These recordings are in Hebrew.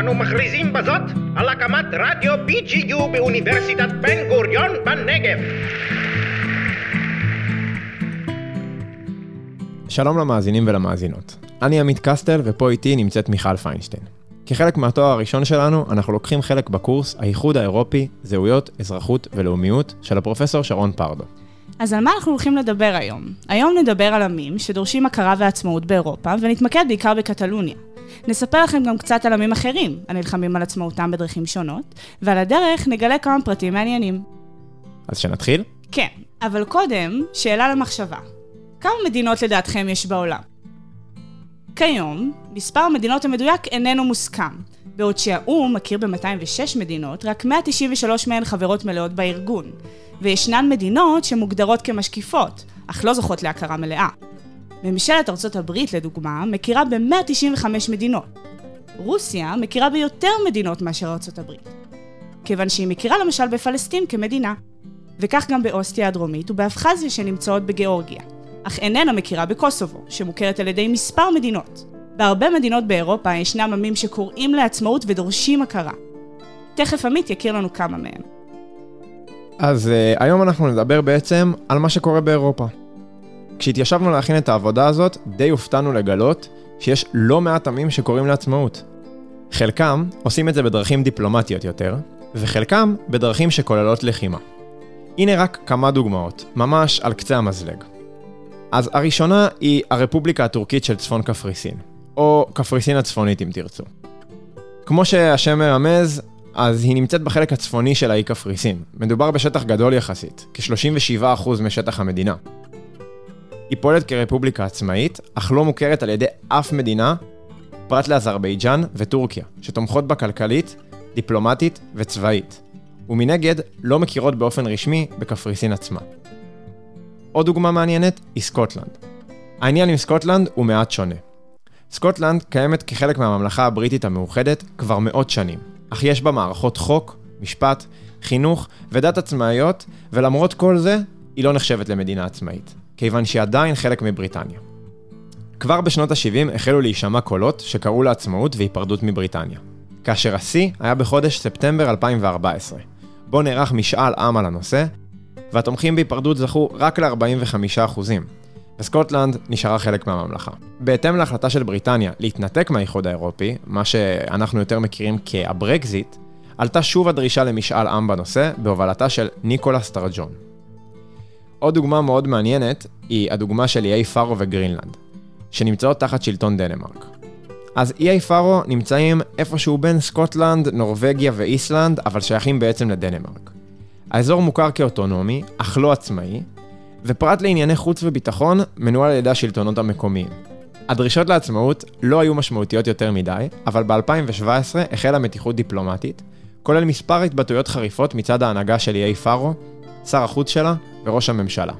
אנו מכריזים בזאת על הקמת רדיו BGU באוניברסיטת בן גוריון בנגב. שלום למאזינים ולמאזינות. אני עמית קסטל ופה איתי נמצאת מיכל פיינשטיין. כחלק מהתואר הראשון שלנו, אנחנו לוקחים חלק בקורס האיחוד האירופי, זהויות, אזרחות ולאומיות של הפרופסור שרון פרדו. אז על מה אנחנו הולכים לדבר היום? היום נדבר על עמים שדורשים הכרה ועצמאות באירופה, ונתמקד בעיקר בקטלוניה. נספר לכם גם קצת על עמים אחרים, הנלחמים על עצמאותם בדרכים שונות, ועל הדרך נגלה כמה פרטים מעניינים. אז שנתחיל? כן, אבל קודם, שאלה למחשבה. כמה מדינות לדעתכם יש בעולם? כיום, מספר המדינות המדויק איננו מוסכם, בעוד שהאו"ם מכיר ב-206 מדינות, רק 193 מהן חברות מלאות בארגון, וישנן מדינות שמוגדרות כמשקיפות, אך לא זוכות להכרה מלאה. ממשלת ארצות הברית, לדוגמה, מכירה ב-195 מדינות. רוסיה מכירה ביותר מדינות מאשר ארצות הברית. כיוון שהיא מכירה למשל בפלסטין כמדינה. וכך גם באוסטיה הדרומית ובאבחזיה שנמצאות בגיאורגיה. אך איננה מכירה בקוסובו, שמוכרת על ידי מספר מדינות. בהרבה מדינות באירופה ישנם עמים שקוראים לעצמאות ודורשים הכרה. תכף עמית יכיר לנו כמה מהם. אז uh, היום אנחנו נדבר בעצם על מה שקורה באירופה. כשהתיישבנו להכין את העבודה הזאת, די הופתענו לגלות שיש לא מעט עמים שקוראים לעצמאות. חלקם עושים את זה בדרכים דיפלומטיות יותר, וחלקם בדרכים שכוללות לחימה. הנה רק כמה דוגמאות, ממש על קצה המזלג. אז הראשונה היא הרפובליקה הטורקית של צפון קפריסין, או קפריסין הצפונית אם תרצו. כמו שהשם מרמז, אז היא נמצאת בחלק הצפוני של האי קפריסין. מדובר בשטח גדול יחסית, כ-37% משטח המדינה. היא פועלת כרפובליקה עצמאית, אך לא מוכרת על ידי אף מדינה, פרט לאזרבייג'אן וטורקיה, שתומכות בה כלכלית, דיפלומטית וצבאית. ומנגד, לא מכירות באופן רשמי בקפריסין עצמה. עוד דוגמה מעניינת היא סקוטלנד. העניין עם סקוטלנד הוא מעט שונה. סקוטלנד קיימת כחלק מהממלכה הבריטית המאוחדת כבר מאות שנים, אך יש בה מערכות חוק, משפט, חינוך ודת עצמאיות, ולמרות כל זה, היא לא נחשבת למדינה עצמאית, כיוון שהיא עדיין חלק מבריטניה. כבר בשנות ה-70 החלו להישמע קולות שקראו לעצמאות והיפרדות מבריטניה, כאשר השיא היה בחודש ספטמבר 2014, בו נערך משאל עם על הנושא, והתומכים בהיפרדות זכו רק ל-45%, וסקוטלנד נשארה חלק מהממלכה. בהתאם להחלטה של בריטניה להתנתק מהאיחוד האירופי, מה שאנחנו יותר מכירים כהברקזיט, עלתה שוב הדרישה למשאל עם בנושא, בהובלתה של ניקולה סטרג'ון. עוד דוגמה מאוד מעניינת היא הדוגמה של איי פארו וגרינלנד, שנמצאות תחת שלטון דנמרק. אז איי פארו נמצאים איפשהו בין סקוטלנד, נורבגיה ואיסלנד, אבל שייכים בעצם לדנמרק. האזור מוכר כאוטונומי, אך לא עצמאי, ופרט לענייני חוץ וביטחון, מנוהל על ידי השלטונות המקומיים. הדרישות לעצמאות לא היו משמעותיות יותר מדי, אבל ב-2017 החלה מתיחות דיפלומטית, כולל מספר התבטאויות חריפות מצד ההנהגה של איי פארו, שר החוץ שלה וראש הממשלה.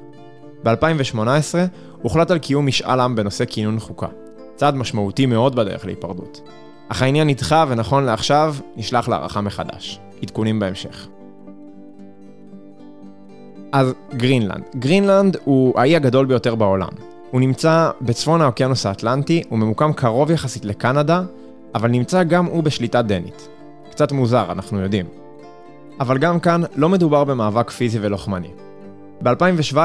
ב-2018 הוחלט על קיום משאל עם בנושא כינון חוקה, צעד משמעותי מאוד בדרך להיפרדות. אך העניין נדחה ונכון לעכשיו נשלח להערכה מחדש. עדכונים בהמשך. אז גרינלנד. גרינלנד הוא האי הגדול ביותר בעולם. הוא נמצא בצפון האוקיינוס האטלנטי, הוא ממוקם קרוב יחסית לקנדה, אבל נמצא גם הוא בשליטה דנית. קצת מוזר, אנחנו יודעים. אבל גם כאן לא מדובר במאבק פיזי ולוחמני. ב-2017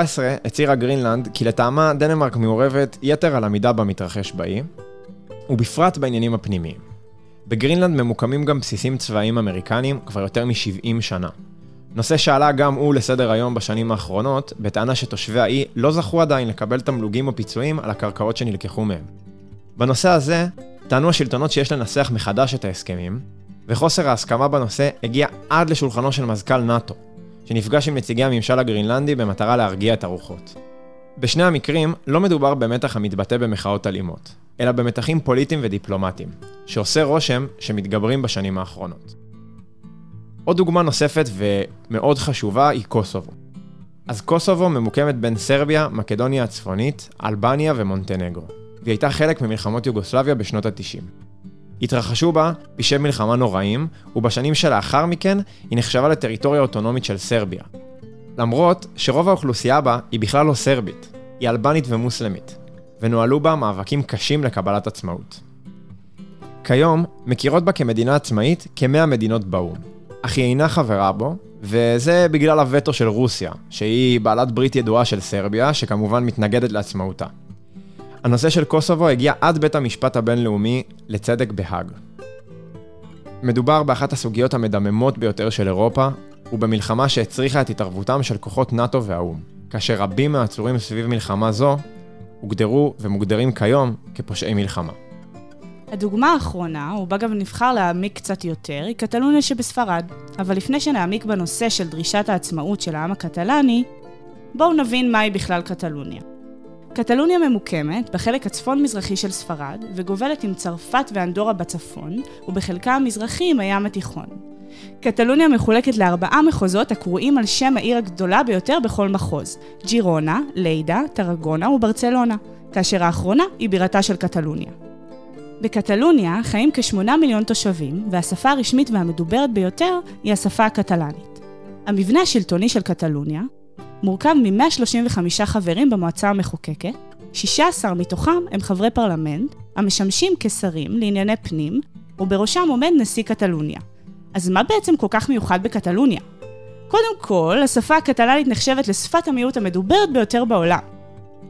הצהירה גרינלנד כי לטעמה דנמרק מעורבת יתר על המידה במתרחש באי, ובפרט בעניינים הפנימיים. בגרינלנד ממוקמים גם בסיסים צבאיים אמריקניים כבר יותר מ-70 שנה. נושא שעלה גם הוא לסדר היום בשנים האחרונות, בטענה שתושבי האי לא זכו עדיין לקבל תמלוגים או פיצויים על הקרקעות שנלקחו מהם. בנושא הזה, טענו השלטונות שיש לנסח מחדש את ההסכמים, וחוסר ההסכמה בנושא הגיע עד לשולחנו של מזכ"ל נאט"ו, שנפגש עם נציגי הממשל הגרינלנדי במטרה להרגיע את הרוחות. בשני המקרים לא מדובר במתח המתבטא במחאות אלימות, אלא במתחים פוליטיים ודיפלומטיים, שעושה רושם שמתגברים בשנים האחרונות. עוד דוגמה נוספת ומאוד חשובה היא קוסובו. אז קוסובו ממוקמת בין סרביה, מקדוניה הצפונית, אלבניה ומונטנגרו, והיא הייתה חלק ממלחמות יוגוסלביה בשנות ה-90. התרחשו בה פשעי מלחמה נוראים, ובשנים שלאחר מכן היא נחשבה לטריטוריה אוטונומית של סרביה. למרות שרוב האוכלוסייה בה היא בכלל לא סרבית, היא אלבנית ומוסלמית, ונוהלו בה מאבקים קשים לקבלת עצמאות. כיום מכירות בה כמדינה עצמאית כמאה מדינות באו"ם, אך היא אינה חברה בו, וזה בגלל הווטו של רוסיה, שהיא בעלת ברית ידועה של סרביה, שכמובן מתנגדת לעצמאותה. הנושא של קוסובו הגיע עד בית המשפט הבינלאומי לצדק בהאג. מדובר באחת הסוגיות המדממות ביותר של אירופה, ובמלחמה שהצריכה את התערבותם של כוחות נאט"ו והאו"ם, כאשר רבים מהעצורים סביב מלחמה זו הוגדרו ומוגדרים כיום כפושעי מלחמה. הדוגמה האחרונה, ובה גם נבחר להעמיק קצת יותר, היא קטלוניה שבספרד. אבל לפני שנעמיק בנושא של דרישת העצמאות של העם הקטלני, בואו נבין מהי בכלל קטלוניה. קטלוניה ממוקמת בחלק הצפון-מזרחי של ספרד, וגובלת עם צרפת ואנדורה בצפון, ובחלקה המזרחי עם הים התיכון. קטלוניה מחולקת לארבעה מחוזות הקרואים על שם העיר הגדולה ביותר בכל מחוז, ג'ירונה, לידה, טרגונה וברצלונה, כאשר האחרונה היא בירתה של קטלוניה. בקטלוניה חיים כשמונה מיליון תושבים, והשפה הרשמית והמדוברת ביותר היא השפה הקטלנית. המבנה השלטוני של קטלוניה מורכב מ-135 חברים במועצה המחוקקת, 16 מתוכם הם חברי פרלמנט, המשמשים כשרים לענייני פנים, ובראשם עומד נשיא קטלוניה. אז מה בעצם כל כך מיוחד בקטלוניה? קודם כל, השפה הקטלנית נחשבת לשפת המיעוט המדוברת ביותר בעולם.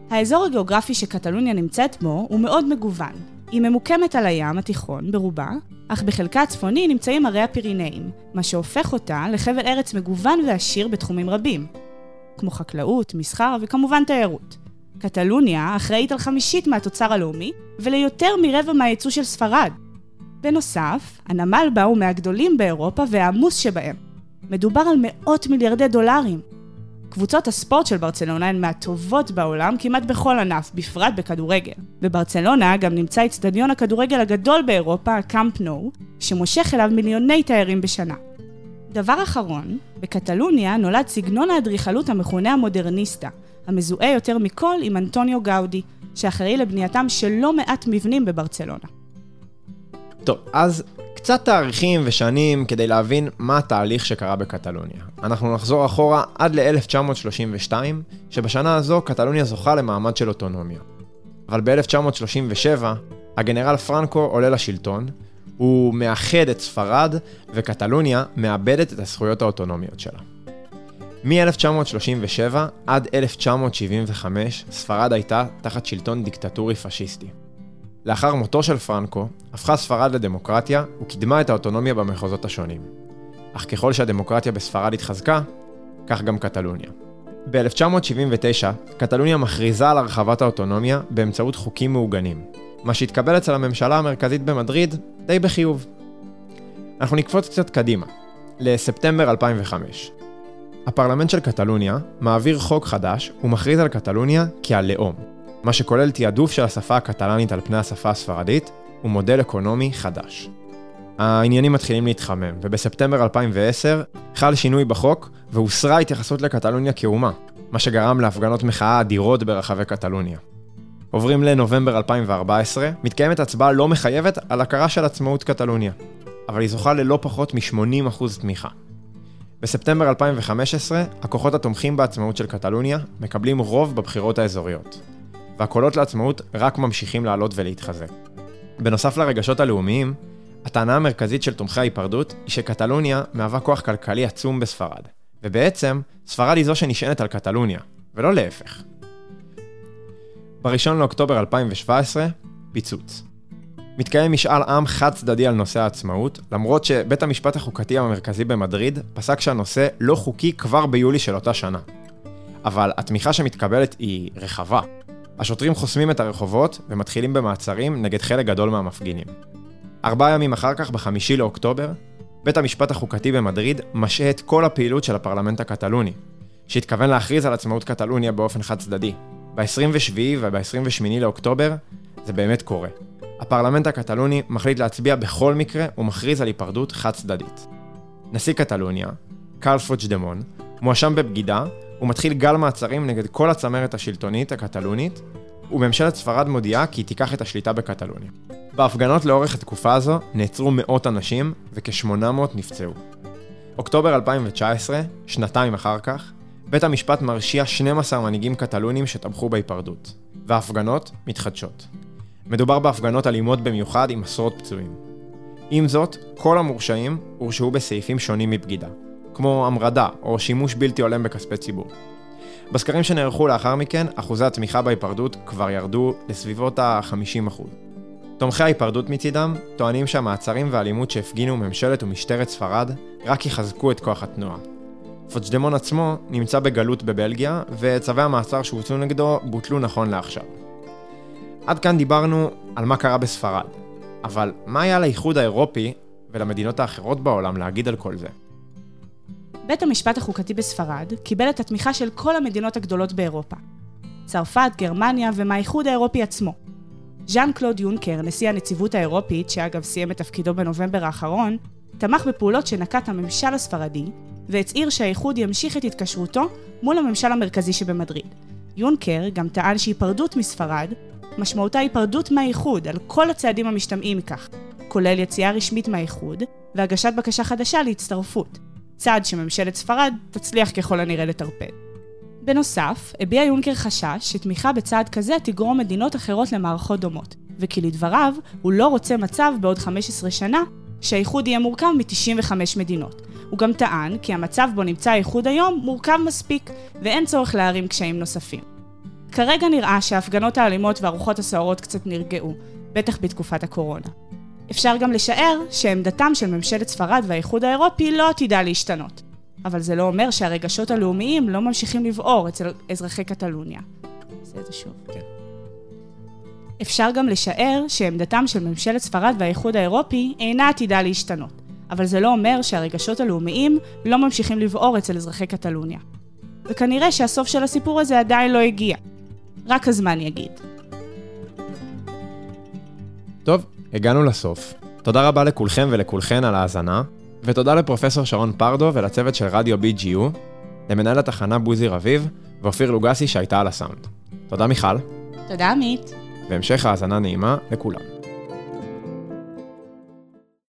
האזור הגיאוגרפי שקטלוניה נמצאת בו הוא מאוד מגוון. היא ממוקמת על הים התיכון ברובה, אך בחלקה הצפוני נמצאים הרי הפירינאים, מה שהופך אותה לחבל ארץ מגוון ועשיר בתחומים רבים, כמו חקלאות, מסחר וכמובן תיירות. קטלוניה אחראית על חמישית מהתוצר הלאומי וליותר מרבע מהייצוא של ספרד. בנוסף, הנמל בה הוא מהגדולים באירופה והעמוס שבהם. מדובר על מאות מיליארדי דולרים. קבוצות הספורט של ברצלונה הן מהטובות בעולם כמעט בכל ענף, בפרט בכדורגל. בברצלונה גם נמצא אצטדיון הכדורגל הגדול באירופה, הקאמפ נו, שמושך אליו מיליוני תיירים בשנה. דבר אחרון, בקטלוניה נולד סגנון האדריכלות המכונה המודרניסטה, המזוהה יותר מכל עם אנטוניו גאודי, שאחראי לבנייתם של לא מעט מבנים בברצלונה. טוב, אז קצת תאריכים ושנים כדי להבין מה התהליך שקרה בקטלוניה. אנחנו נחזור אחורה עד ל-1932, שבשנה הזו קטלוניה זוכה למעמד של אוטונומיה. אבל ב-1937, הגנרל פרנקו עולה לשלטון, הוא מאחד את ספרד, וקטלוניה מאבדת את הזכויות האוטונומיות שלה. מ-1937 עד 1975, ספרד הייתה תחת שלטון דיקטטורי פשיסטי. לאחר מותו של פרנקו, הפכה ספרד לדמוקרטיה וקידמה את האוטונומיה במחוזות השונים. אך ככל שהדמוקרטיה בספרד התחזקה, כך גם קטלוניה. ב-1979, קטלוניה מכריזה על הרחבת האוטונומיה באמצעות חוקים מעוגנים, מה שהתקבל אצל הממשלה המרכזית במדריד די בחיוב. אנחנו נקפוץ קצת קדימה, לספטמבר 2005. הפרלמנט של קטלוניה מעביר חוק חדש ומכריז על קטלוניה כהלאום, מה שכולל תעדוף של השפה הקטלנית על פני השפה הספרדית, ומודל אקונומי חדש. העניינים מתחילים להתחמם, ובספטמבר 2010 חל שינוי בחוק, והוסרה התייחסות לקטלוניה כאומה, מה שגרם להפגנות מחאה אדירות ברחבי קטלוניה. עוברים לנובמבר 2014, מתקיימת הצבעה לא מחייבת על הכרה של עצמאות קטלוניה, אבל היא זוכה ללא פחות מ-80% תמיכה. בספטמבר 2015, הכוחות התומכים בעצמאות של קטלוניה מקבלים רוב בבחירות האזוריות. והקולות לעצמאות רק ממשיכים לעלות ולהתחזק. בנוסף לרגשות הלאומיים, הטענה המרכזית של תומכי ההיפרדות היא שקטלוניה מהווה כוח כלכלי עצום בספרד, ובעצם, ספרד היא זו שנשענת על קטלוניה, ולא להפך. ב-1 לאוקטובר 2017, פיצוץ. מתקיים משאל עם חד צדדי על נושא העצמאות, למרות שבית המשפט החוקתי המרכזי במדריד פסק שהנושא לא חוקי כבר ביולי של אותה שנה. אבל התמיכה שמתקבלת היא רחבה, השוטרים חוסמים את הרחובות ומתחילים במעצרים נגד חלק גדול מהמפגינים. ארבעה ימים אחר כך, בחמישי לאוקטובר, בית המשפט החוקתי במדריד משהה את כל הפעילות של הפרלמנט הקטלוני, שהתכוון להכריז על עצמאות קטלוניה באופן חד צדדי. ב-27 וב-28 לאוקטובר זה באמת קורה. הפרלמנט הקטלוני מחליט להצביע בכל מקרה ומכריז על היפרדות חד צדדית. נשיא קטלוניה, קרל פוצ'דמון, מואשם בבגידה ומתחיל גל מעצרים נגד כל הצמרת השלטונית הקטלונית, וממשלת ספרד מודיעה כי היא תיקח את השליטה בקטלוניה. בהפגנות לאורך התקופה הזו נעצרו מאות אנשים וכ-800 נפצעו. אוקטובר 2019, שנתיים אחר כך, בית המשפט מרשיע 12 מנהיגים קטלונים שתמכו בהיפרדות, וההפגנות מתחדשות. מדובר בהפגנות אלימות במיוחד עם עשרות פצועים. עם זאת, כל המורשעים הורשעו בסעיפים שונים מבגידה, כמו המרדה או שימוש בלתי הולם בכספי ציבור. בסקרים שנערכו לאחר מכן, אחוזי התמיכה בהיפרדות כבר ירדו לסביבות ה-50%. תומכי ההיפרדות מצידם טוענים שהמעצרים והאלימות שהפגינו ממשלת ומשטרת ספרד רק יחזקו את כוח התנועה. פוצ'דמון עצמו נמצא בגלות בבלגיה, וצווי המעצר שהוצאו נגדו בוטלו נכון לעכשיו. עד כאן דיברנו על מה קרה בספרד, אבל מה היה לאיחוד האירופי ולמדינות האחרות בעולם להגיד על כל זה? בית המשפט החוקתי בספרד קיבל את התמיכה של כל המדינות הגדולות באירופה. צרפת, גרמניה ומהאיחוד האירופי עצמו. ז'אן קלוד יונקר, נשיא הנציבות האירופית, שאגב סיים את תפקידו בנובמבר האחרון, תמך בפעולות שנקט הממשל הספרדי, והצהיר שהאיחוד ימשיך את התקשרותו מול הממשל המרכזי שבמדריד. יונקר גם טען שהיפרדות מספרד, משמעותה היפרדות מהאיחוד על כל הצעדים המשתמעים מכך, כולל יציאה רשמית מהאיחוד והגשת בקשה חדשה להצטרפות, צעד שממשלת ספרד תצליח ככל הנראה לטרפד. בנוסף, הביע יונקר חשש שתמיכה בצעד כזה תגרום מדינות אחרות למערכות דומות, וכי לדבריו, הוא לא רוצה מצב בעוד 15 שנה שהאיחוד יהיה מורכב מ-95 מדינות. הוא גם טען כי המצב בו נמצא האיחוד היום מורכב מספיק, ואין צורך להרים קשיים נוספים. כרגע נראה שההפגנות האלימות והרוחות הסוערות קצת נרגעו, בטח בתקופת הקורונה. אפשר גם לשער שעמדתם של ממשלת ספרד והאיחוד האירופי לא עתידה להשתנות. אבל זה לא אומר שהרגשות הלאומיים לא ממשיכים לבעור אצל אזרחי קטלוניה. נעשה את זה שוב. כן. אפשר גם לשער שעמדתם של ממשלת ספרד והאיחוד האירופי אינה עתידה להשתנות. אבל זה לא אומר שהרגשות הלאומיים לא ממשיכים לבעור אצל אזרחי קטלוניה. וכנראה שהסוף של הסיפור הזה עדיין לא הגיע. רק הזמן יגיד. טוב, הגענו לסוף. תודה רבה לכולכם ולכולכן על ההאזנה, ותודה לפרופסור שרון פרדו ולצוות של רדיו BGU, למנהל התחנה בוזי רביב, ואופיר לוגסי שהייתה על הסאונד. תודה מיכל, תודה עמית. והמשך האזנה נעימה לכולם.